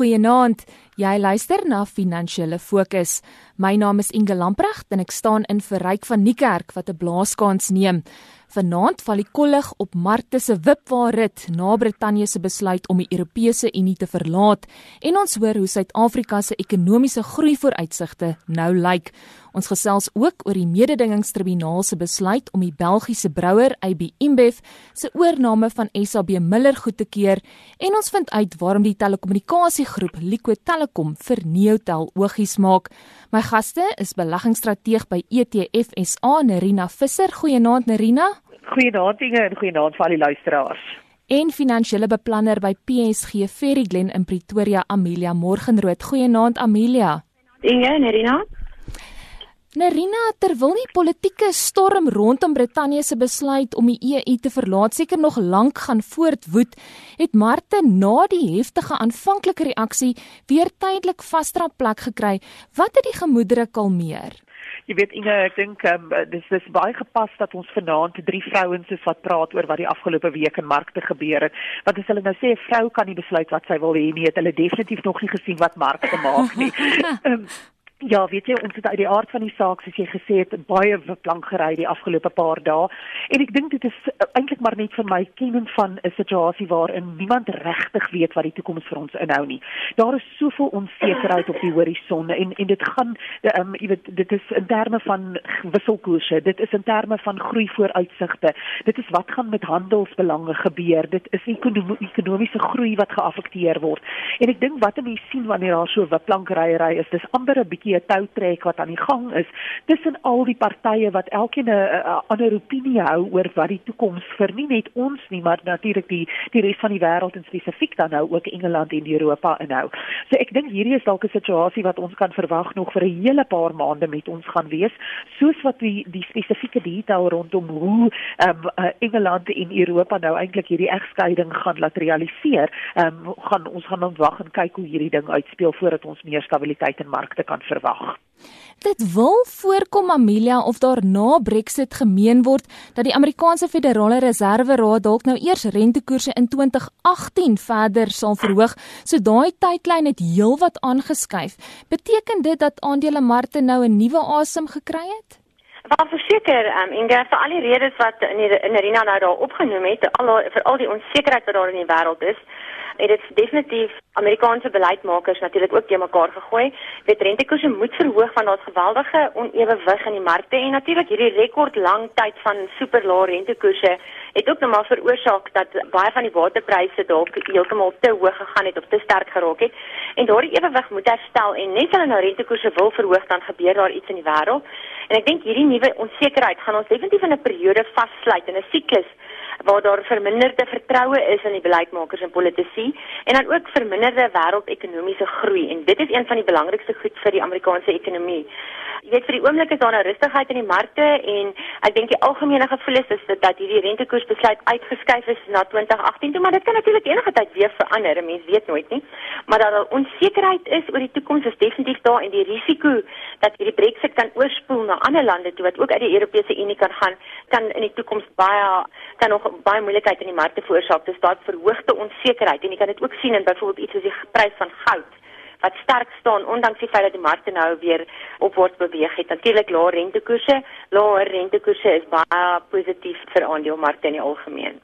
Goeienaand. Jy luister na Finansiële Fokus. My naam is Inge Lamprecht en ek staan in vir Ryk van Niekerk wat 'n blaaskans neem. Vanaand val die kollig op Markte se wipwaarrit na Brittanje se besluit om die Europese Unie te verlaat en ons hoor hoe Suid-Afrika se ekonomiese groei vooruitsigte nou lyk. Ons gesels ook oor die mededingingstribunaal se besluit om die Belgiese brouer AB InBev se oorneem van SAB Miller goed te keur en ons vind uit waarom die telekommunikasiegroep Liquid Telecom vir Neotel oogies maak. My gaste is beleggingsstrateeg by ETF SA Nerina Visser. Goeienaand Nerina. Goeienaand dinge en goeienaand vir al die luisteraars. En finansiële beplanner by PSG Ferry Glen in Pretoria Amelia Morgenrood. Goeienaand Amelia. Dinge Nerina. Nerina, terwyl die politieke storm rondom Brittanje se besluit om die EU te verlaat seker nog lank gaan voortwoed, het Marte na die heftige aanvanklike reaksie weer tydelik vasdra plek gekry. Wat het die gemoedere kalmeer? Jy weet Inge, ek dink um, dis dis baie gepas dat ons vanaand drie vrouens is wat praat oor wat die afgelope week in markte gebeur het. Want as hulle nou sê 'n vrou kan nie besluit wat sy wil hê nie, het hulle definitief nog nie gesien wat markte maak nie. um, Ja, weet jy, ons het uit die aard van die saak soos jy gesê het baie beplank gery die afgelope paar dae. En ek dink dit is uh, eintlik maar net vir my kenning van 'n situasie waarin niemand regtig weet wat die toekoms vir ons inhou nie. Daar is soveel onsekerheid op die horison en en dit gaan um, jy weet dit is in terme van wisselkoerse, dit is in terme van groei vooruitsigte. Dit is wat gaan met handelsbelange gebeur. Dit is ekonomiese groei wat geaffekteer word. En ek dink wat mense sien wanneer daar so 'n beplank ry ry is, dis amper 'n bietjie 'n toutrek wat aan die gang is tussen al die partye wat elkeen 'n ander opinie hou oor wat die toekoms vir nie net ons nie, maar natuurlik die die res van die wêreld en spesifiek dan nou ook Engeland en Europa inhou. So ek dink hierdie is dalk 'n situasie wat ons kan verwag nog vir 'n hele paar maande met ons gaan wees, soos wat die die spesifieke detail rondom hoe ehm um, Engeland en Europa nou eintlik hierdie egskeiding gaan laat realiseer. Ehm um, gaan ons gaan wag en kyk hoe hierdie ding uitspeel voordat ons meer stabiliteit in markte kan verwag verwag. Dit wil voorkom Amelia of daar na Brexit gemeen word dat die Amerikaanse Federale Reserve Raad dalk nou eers rentekoerse in 2018 verder sal verhoog. So daai tydlyn het heelwat aangeskuif. Beteken dit dat aandelemarkte nou 'n nuwe asem gekry het? Wel verseker, um, en daar vir al die redes wat in die in Arena nou daar opgenoem het, al vir al die onsekerheid wat daar in die wêreld is, het dit definitief Amerikaanse beleidsmakers natuurlik ook te mekaar gegooi. Dit rentekoerse moet verhoog van daardie geweldige onewewig in die markte en natuurlik hierdie rekord lang tyd van super lae rentekoerse het ook nou maar veroorsaak dat baie van die waterpryse dalk heeltemal te hoog gegaan het of te sterk geraak het. En daardie ewewig moet herstel en net hulle nou rentekoerse wil verhoog dan gebeur daar iets in die wêreld. En ek dink hierdie nuwe onsekerheid gaan ons definitief in 'n periode vassluit in 'n siklus waar daar verminderde vertroue is in die beleidsmakers en politici en dan ook verminderde wêreldekonomiese groei en dit is een van die belangrikste goed vir die Amerikaanse ekonomie. Jy weet vir die oomblik is daar 'n rustigheid in die markte en ek dink die algemene gevoel is, is dat hierdie rentekoersbesluit uitgeskuif is na 2018 toe, maar dit kan natuurlik enige tyd weer verander. Mense weet nooit nie. Maar dat daar onsekerheid is oor die toekoms is definitief daar en die risiko dat hierdie Brexit kan oorspoel na ander lande toe wat ook uit die Europese Unie kan gaan, kan in die toekoms baie kan nog baie moeilikheid in die markte veroorsaak. Dis daar verhoogde onsekerheid en jy kan dit ook sien in byvoorbeeld iets soos die prys van goud wat sterk staan ondanks die feit dat die markte nou weer opwaarts beweeg het. Natuurlik lae rentekoerse, lae rentekoerse is baie positief vir aandelemarkte in die algemeen.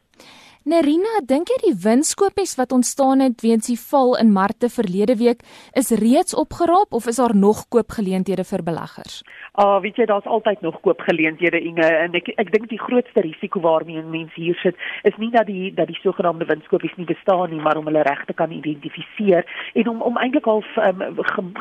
Nerina, dink jy die winskoopies wat ontstaan het weens die val in markte verlede week is reeds opgeraap of is daar nog koopgeleenthede vir beleggers? Ah, uh, weet jy, daar's altyd nog koopgeleenthede Inge en ek ek dink die grootste risiko waarmee mense hier sit is nie dat die dat die sogenaamde winskoopies nie bestaan nie, maar om hulle reg te kan identifiseer en om om eintlik al um,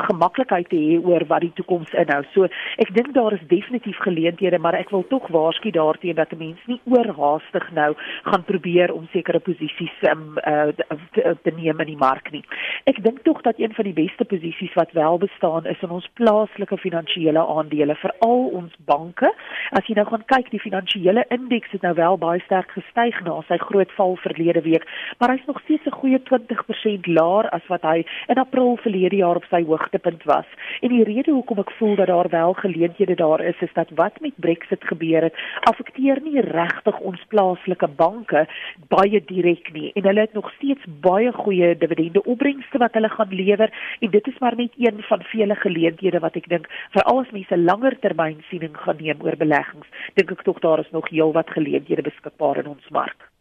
gemaklikheid te hê oor wat die toekoms inhou. So, ek dink daar is definitief geleenthede, maar ek wil tog waarsku daarteenoor dat 'n mens nie oorhaastig nou gaan probeer om sekere posisies um, uh, te, te neem in die mark nie. Ek dink tog dat een van die beste posisies wat wel bestaan is in ons plaaslike finansiële aandele, veral ons banke. As jy nou gaan kyk, die finansiële indeks het nou wel baie sterk gestyg na sy groot val verlede week, maar hy's nog steeds 'n goeie 20% laer as wat hy in April verlede jaar op sy hoogtepunt was. En die rede hoekom ek voel dat daar wel geleenthede daar is, is dat wat met Brexit gebeur het, affekteer nie regtig ons plaaslike banke baie direk nie en hulle het nog steeds baie goeie dividende opbrengs produkte wat hulle gaan lewer en dit is maar net een van vele geleenthede wat ek dink veral as mense langer termyn siening gaan neem oor beleggings dink ek tog daar is nog heelwat geleenthede beskikbaar in ons mark.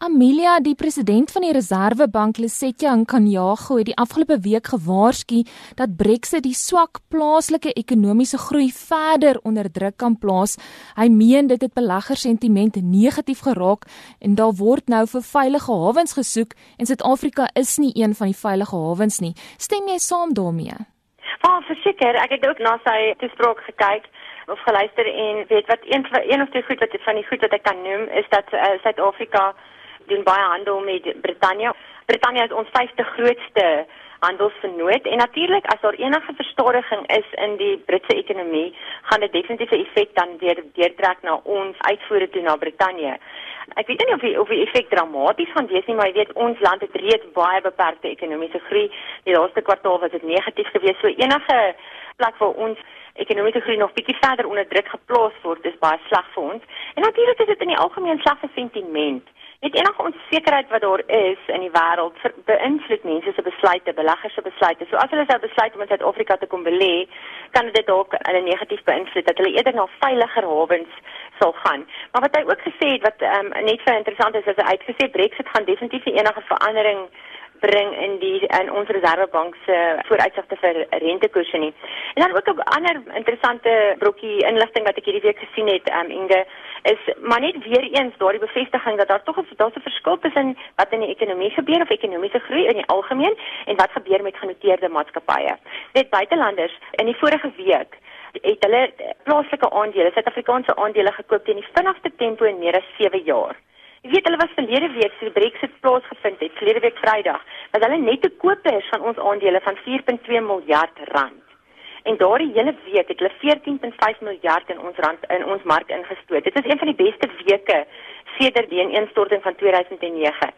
Amelia, die president van die Reserwebank, Lesetja Nkanyago, het die afgelope week gewaarsku dat Brexit die swak plaaslike ekonomiese groei verder onder druk kan plaas. Hy meen dit het beleggersentiment negatief geraak en daar word nou vir veilige hawens gesoek en Suid-Afrika is nie een van die veilige hawens nie. Stem jy saam daarmee? Ja, verseker, ek het ook na sy toespraak gekyk of geluister en weet wat een een of twee goed wat van die goed wat ek kan noem is dat uh, Suid-Afrika doen baie handel met Brittanje. Brittanje is ons vyfde grootste handelsvernoot en natuurlik as daar enige verstadiging is in die Britse ekonomie, gaan dit definitief 'n effek dan weer deurtrek na ons uitvoere toe na Brittanje. Ek weet nie of die of die effek dramaties gaan wees nie, maar jy weet ons land het reeds baie beperkte ekonomiese groei. Die laaste kwartaal was dit negatief geweest. So enige plek waar ons ekonomiese groei nog bietjie verder onder druk geplaas word, is baie sleg vir ons. En natuurlik is dit in die algemeen sleg vir sentiment. Net enige onsekerheid wat daar is in die wêreld beïnvloed mense se besluite, beleggers se besluite. So as hulle sou besluit om in Suid-Afrika te kom belê, kan dit dalk hulle negatief beïnvloed dat hulle eerder na veiliger hawens sal gaan. Maar wat hy ook gesê het wat um, net vir interessant is, is hy uitgesê Brexit gaan definitief enige verandering bring in die in ons reservebank se vooruitsigte vir rentekoerse nie. En dan ook 'n ander interessante brokkie inligting wat ek hierdie week gesien het, um, Inge, is maar net weer eens daardie bevestiging dat daar tog 'n daar's 'n verskil tussen wat in die ekonomie gebeur of ekonomiese groei in die algemeen en wat gebeur met genoteerde maatskappye. Net buitelanders in die vorige week het hulle plaaslike aandele, Suid-Afrikaanse aandele gekoop teen die vinnigste tempo in meer as 7 jaar. Jy weet hulle was verlede week so Brexit plaasgevind het, verlede week Vrydag, was hulle net te kopers van ons aandele van 4.2 miljard rand. En daardie hele week het hulle 14.5 miljard in ons rand in ons mark ingestoot. Dit is een van die beste weke sedert die ineenstorting van 2009.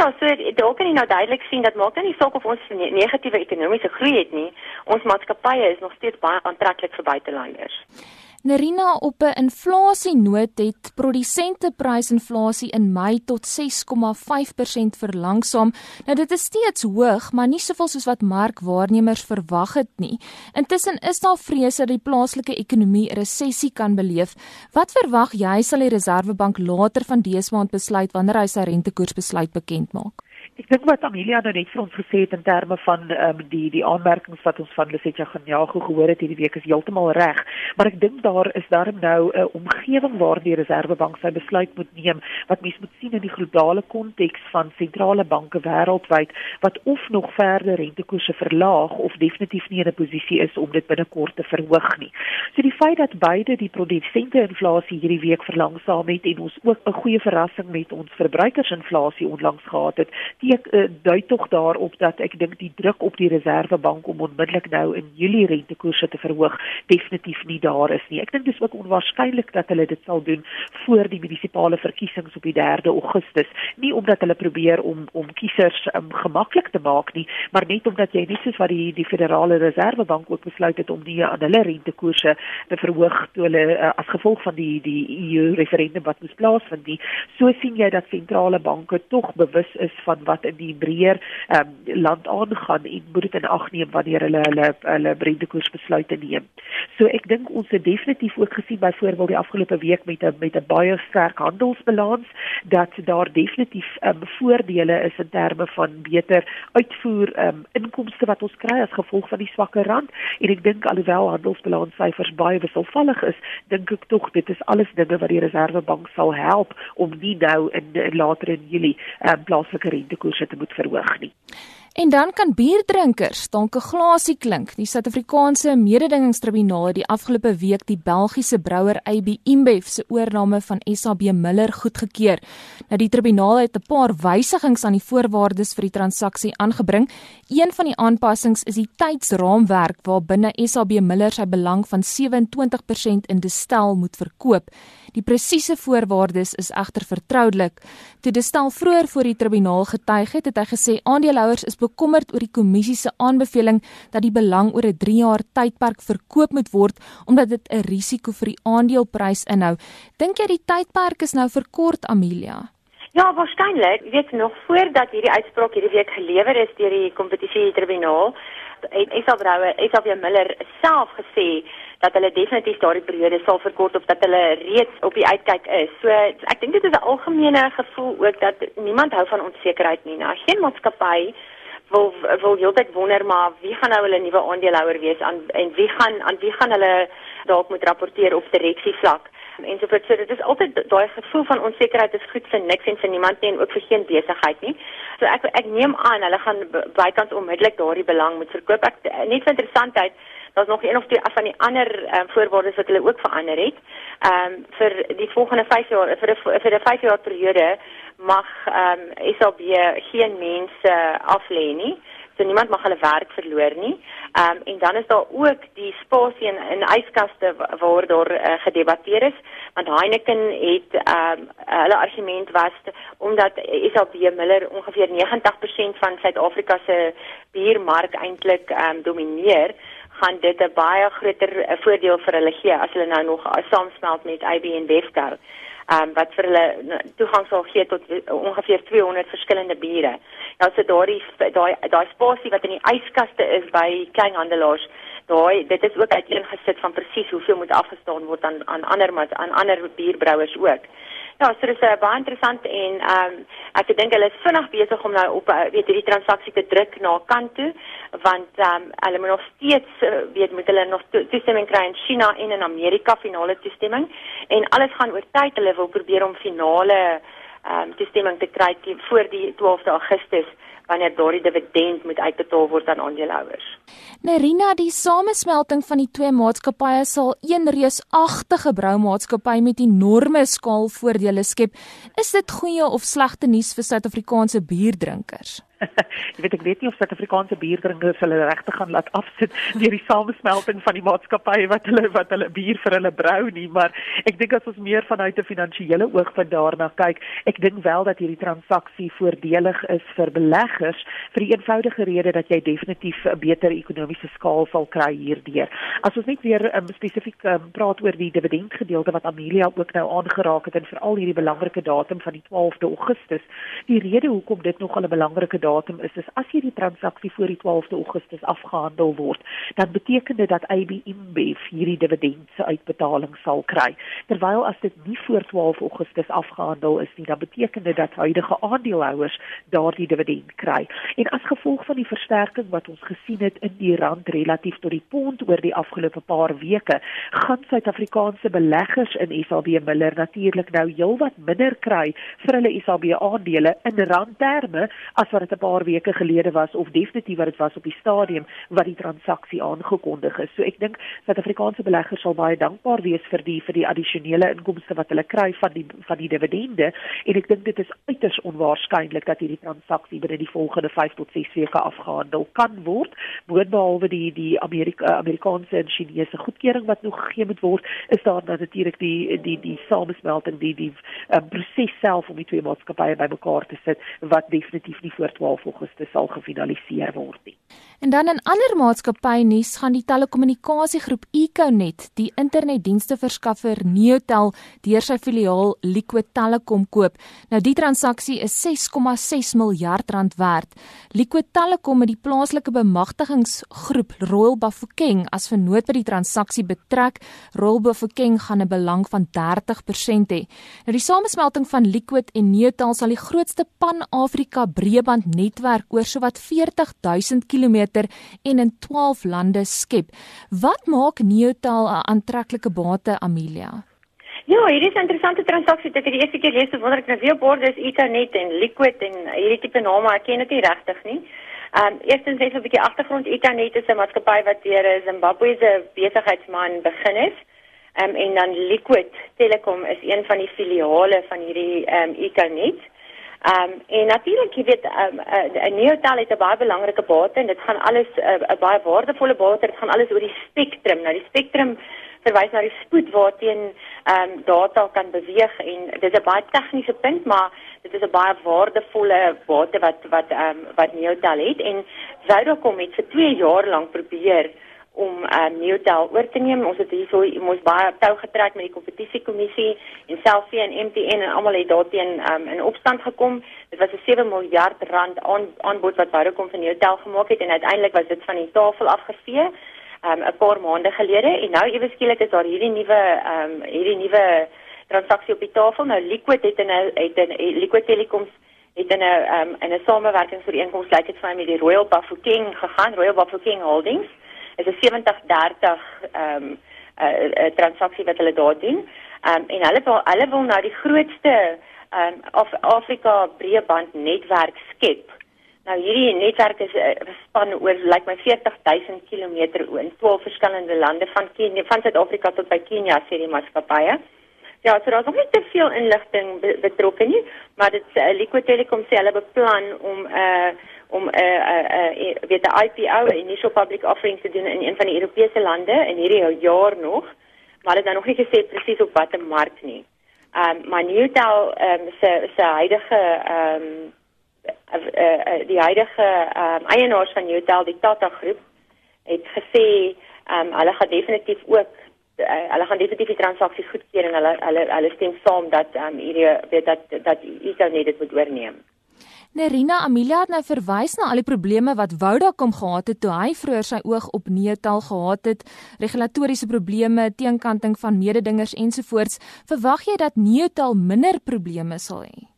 Ja, so dalk kan jy nou duidelik sien dat maak nie saak of ons negatiewe ekonomiese groei het nie, ons maatskappye is nog steeds baie aantreklik vir buitelanders. Nerina op 'n inflasienoot het produsenteprysinflasie in Mei tot 6,5% verlangsaam. Nou dit is steeds hoog, maar nie soveel soos wat markwaarnemers verwag het nie. Intussen is daar vrese dat die plaaslike ekonomie 'n resessie kan beleef. Wat verwag jy sal die Reserwebank later van dese maand besluit wanneer hy sy rentekoersbesluit bekend maak? Ek dink wat Amelia nou net vir ons gesê het in terme van um, die die aanmerkings wat ons van Lesetja Genjago gehoor het hierdie week is heeltemal reg, maar ek dink daar is daarom nou 'n uh, omgewing waar die Reserwebank sy besluit moet neem wat mens moet sien in die globale konteks van sentrale banke wêreldwyd wat of nog verder rentekoerse verlaag of definitief nie in 'n posisie is om dit binnekort te verhoog nie. So die feit dat beide die produsente inflasie hierdie week verlangsaam het en ons ook 'n goeie verrassing met ons verbruikersinflasie onlangs gehad het, steek uh, dui tog daarop dat ek dink die druk op die Reserwebank om onmiddellik nou in Julie rentekoerse te verhoog definitief nie daar is nie. Ek dink dis ook onwaarskynlik dat hulle dit sal doen voor die munisipale verkiesings op die 3de Augustus, nie omdat hulle probeer om om kiesers um, gemaklik te maak nie, maar net omdat jy net soos wat die die Federale Reservebank ook besluit het om nie aan hulle rentekoerse te verhoog toe hulle uh, as gevolg van die die EU referendum wat moes plaasvind nie. So sien jy dat sentrale banke tog bewus is van wat wat in die breër um, land aangaan en moet in ag neem wanneer hulle hulle hulle rentekoers besluite neem. So ek dink ons het definitief ook gesien byvoorbeeld die afgelope week met 'n met 'n baie sterk handelsbalans dat daar definitief um, voordele is in terme van beter uitvoer um, inkomste wat ons kry as gevolg van die swakker rand en ek dink alhoewel handelsbalanssyfers baie wisselvallig is, dink ek tog dit is alles dinge wat die Reserwebank sal help om nie nou in, in later in Julie um, plaaslike rentekoers koerse te moet verhoog nie. En dan kan bierdrinkers dalk 'n glasie klink. Die Suid-Afrikaanse Mededingingstribunaal het die afgelope week die Belgiese brouwer AB InBev se oorname van SAB Miller goedgekeur. Nou die tribunaal het 'n paar wysigings aan die voorwaardes vir die transaksie aangebring. Een van die aanpassings is die tydsraamwerk waarbinne SAB Miller sy belang van 27% in Distel moet verkoop. Die presiese voorwaardes is egter vertroulik. Toe Distel vroeër voor die tribunaal getuig het, het hy gesê aandeelhouers is bekommerd oor die kommissie se aanbeveling dat die belang oor 'n 3 jaar tydperk verkoop moet word omdat dit 'n risiko vir die aandeleprys inhou. Dink jy die tydperk is nou verkort, Amelia? Ja, waarskynlik. Jy weet nog voordat hierdie uitspraak hierdie week gelewer is deur die kompetisie tribunaal, het Esau Brouwer, Esau Miller self gesê dat hulle definitief daardie periode sal verkort of dat hulle reeds op die uitkyk is. So ek dink dit is 'n algemene gevoel ook dat niemand hou van onsekerheid nie. Nou, geen maatskappy wil wil heeltyd wonder maar wie gaan nou hulle nuwe aandeelhouer wees aan en wie gaan aan wie gaan hulle dalk moet rapporteer op direksie vlak en so voort. So dit is altyd daai gevoel van onsekerheid is goed vir niks en vir niemand nie en ook vir geen besigheid nie. So ek ek neem aan hulle gaan bykans onmiddellik daardie belang moet verkoop. Ek net vir interessantheid, daar's nog een of twee van die ander um, voorwaardes wat hulle ook verander het. Ehm um, vir die volgende 5 jaar vir 'n vir 'n 5 jaar periode mag ehm um, SAB geen mense aflê nie. So niemand mag hulle werk verloor nie. Ehm um, en dan is daar ook die spasie in in yskaste waar daar uh, gedebatteer is want Heineken het ehm um, hulle argument was omdat SAB Miller ongeveer 90% van Suid-Afrika se biermark eintlik ehm um, domineer gaan dit 'n baie groter uh, voordeel vir hulle gee as hulle nou nog saamsmelt met IB en Wescar um, wat vir hulle nou, toegang sal gee tot uh, ongeveer 200 verskillende biere. Nou so daai daai daai spasie wat in die yskaste is by kleinhandelaars, daai dit is ook uiteengesit van presies hoeveel moet afgestaan word aan aan ander aan ander bierbrouers ook. Ja, so dis uh, baie interessant en ehm um, ek dink hulle is vinnig besig om nou op uh, weet hierdie transaksie te druk na kant toe want ehm um, hulle moet nog steeds uh, weet moet hulle nog to toestemming kry in China en in Amerika finale toestemming. En alles gaan oor tyd. Hulle wil probeer om finale ehm um, toestemming te kry voor die 12de Augustus wanneer daardie dividend moet uitbetaal word aan aandeelhouers. Nerina, die samesmelting van die twee maatskappye sal een reusagtige broumaatskappy met enorme skaalvoordele skep. Is dit goeie of slegte nuus vir Suid-Afrikaanse bierdrinkers? jy weet ek weet nie of Suid-Afrikaanse bierdrinkers hulle regtig gaan laat afsit deur die samesmelting van die maatskappye wat hulle wat hulle bier vir hulle brou nie, maar ek dink as ons meer vanuit 'n finansiële oogpunt daarna kyk, ek dink wel dat hierdie transaksie voordelig is vir beleggers vir die eenvoudige rede dat jy definitief 'n beter ekonomiese skaal sal kry hierdeur. As ons net weer um, spesifiek um, praat oor die dividendgedeelte wat Amelia ook nou aangeraak het en veral hierdie belangrike datum van die 12de Augustus, die rede hoekom dit nog 'n belangrike datum is is as hierdie transaksie voor die 12de Augustus afgehandel word, dan beteken dit dat AB InBev hierdie dividendse uitbetaling sal kry. Terwyl as dit nie voor 12 Augustus afgehandel is nie, dan beteken dit dat huidige aandeelhouers daardie dividend kry. En as gevolg van die versterking wat ons gesien het in die rand relatief tot die pond oor die afgelope paar weke, gaan Suid-Afrikaanse beleggers in SAB Miller natuurlik nou heelwat minder kry vir hulle SAB aandele in randterme as wat dit 'n paar weke gelede was of definitief wat dit was op die stadium wat die transaksie aangekondig is. So ek dink Suid-Afrikaanse beleggers sal baie dankbaar wees vir die vir die addisionele inkomste wat hulle kry van die van die dividende en ek dink dit is uiters onwaarskynlik dat hierdie transaksie binne die volgende 5 tot 6 weke afgehandel kan word. Boonbehalwe die die Amerika Amerikaanse en Chinese goedkeuring wat nog gegee moet word, is daar natuurlik die die die samesmelting die die um, proses self om die twee maatskappye bymekaar te sit wat definitief nie voor 12 Augustus sal gefinaliseer word nie. En dan in ander maatskappy nuus gaan die telekommunikasiegroep Econet die internetdienste verskaffer Neotel deur sy filiaal Liquid Telecom koop. Nou die transaksie is 6,6 miljard rand werd. Liquid Telecom het die plaaslike bemagtigingsgroep Royal Bafokeng as vennoot by die transaksie betrek. Royal Bafokeng gaan 'n belang van 30% hê. Nou die samesmelting van Liquid en Neotel sal die grootste pan-Afrika breëbandnetwerk oor sowat 40 000 km en in 12 lande skep. Wat maak Neotel 'n aantreklike bate, Amelia? Ja, hierdie is 'n interessante transaksie. Dit is die eerste keer lees ek wonder ek nou weer borde is Ethernet en Liquid en hierdie tipe name ek ken dit nie regtig nie. Ehm um, eerstens net 'n bietjie agtergrond Ethernet is 'n maatskappy wat deur 'n Zimbabwese besigheidsman begin is. Ehm um, en dan Liquid Telecom is een van die filiale van hierdie ehm um, Ethernet. Ehm um, en natuurlik jy weet ehm, 'n um, neotel het 'n baie belangrike bate en dit gaan alles eh, 'n uh, baie waardevolle bate, dit gaan alles oor die spektrum. Nou die spektrum verwys na die spoed waarteen ehm um, data kan beweeg en dit is 'n baie tegniese punt, maar dit is 'n baie waardevolle bate wat wat ehm um, wat neotel het en Vodacom het vir 2 jaar lank probeer om um, Newtel oor te neem. Ons het hierso ons baie tou getrek met die kompetisiekommissie en Selfie en MTN en almal het daarteen um, in opstand gekom. Dit was 'n 7 miljard rand aan aanbod wat Vodacom vir Newtel gemaak het en uiteindelik was dit van die tafel afgevee um, 'n paar maande gelede en nou ewe skielik is daar hierdie nuwe um, hierdie nuwe transaksie op die tafel. Nou Liquid het in 'n het in Liquid Telecoms het in 'n um, in 'n samewerkingsooreenkoms lyk dit vir my met die Royal Bafokeng gegaan, Royal Bafokeng Holdings is 'n 70-30 ehm um, 'n uh, uh, transaksie wat hulle daar doen. Um, en hulle wil hulle wil nou die grootste um, of Afrika breëband netwerk skep. Nou hierdie netwerk is uh, span oor lyk like my 40000 km in 12 verskillende lande van Kenia, van Suid-Afrika tot by Kenia sê die maatskappye. Ja, so daar is nog nie te veel inligting be betrokke nie, maar dit uh, Liquid Telecom sê hulle beplan om 'n uh, om 'n uh, uh, uh, weet 'n IPO, initial public offering te doen in een van die Europese lande in hierdie jaar nog, maar dit is nou nog nie gesê presies op watter mark nie. Ehm um, maar Newtel ehm um, se se huidige ehm um, die huidige um, eienaars van Newtel, die Tata groep, het gesê um, hulle gaan definitief ook uh, hulle gaan definitief die transaksies goedkeur en hulle hulle hulle stem saam dat um, hierdie weet dat dat Ethernet dit moet oorneem. Nerina Amelia het nou verwys na al die probleme wat Vodacom gehad het toe hy vroeër sy oog op Netel gehad het, regulatoriese probleme, teenkanting van mededingers ensovoorts. Verwag jy dat Netel minder probleme sal hê?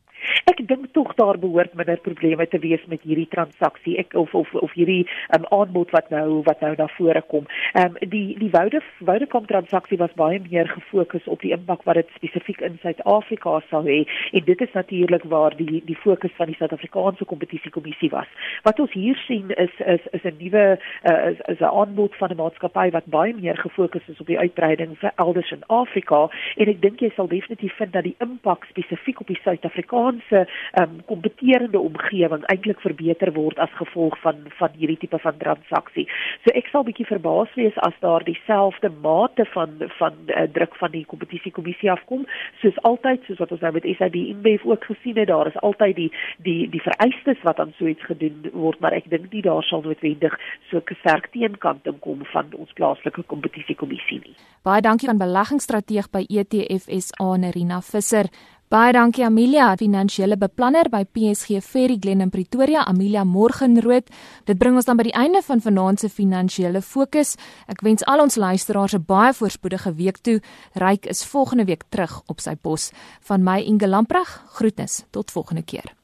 Ek dink tog daar behoort minder probleme te wees met hierdie transaksie. Ek of of of hierdie um, aanbod wat nou wat nou na vore kom. Ehm um, die die Woude Vodacom transaksie was baie meer gefokus op die impak wat dit spesifiek in Suid-Afrika sal hê en dit is natuurlik waar die die fokus van die Suid-Afrikaanse kompetisiekommissie was. Wat ons hier sien is is is 'n nuwe uh, is 'n aanbod van 'n maatskappy wat baie meer gefokus is op die uitbreiding vir elders in Afrika en ek dink jy sal definitief vind dat die impak spesifiek op die Suid-Afrikaanse se um, kompeterende omgewing eintlik verbeter word as gevolg van van hierdie tipe van transaksie. So ek sal bietjie verbaas wees as daar dieselfde mate van van uh, druk van die kompetisiekommissie afkom soos altyd soos wat ons nou met SAB InBev ook gesien het, daar is altyd die die die vereistes wat aan so iets gedoen word, maar ek dink nie daar sal noodwendig so 'n sterk teenkanting kom van ons plaaslike kompetisiekommissie nie. Baie dankie aan beleggingsstrateeg by ETF SA Nerina Visser. Baie dankie Amelia, finansiële beplanner by PSG Ferry Glen in Pretoria, Amelia Morgenrood. Dit bring ons dan by die einde van vanaand se finansiële fokus. Ek wens al ons luisteraars 'n baie voorspoedige week toe. Ryk is volgende week terug op sy pos. Van my Inge Lamprag, groetnis. Tot volgende keer.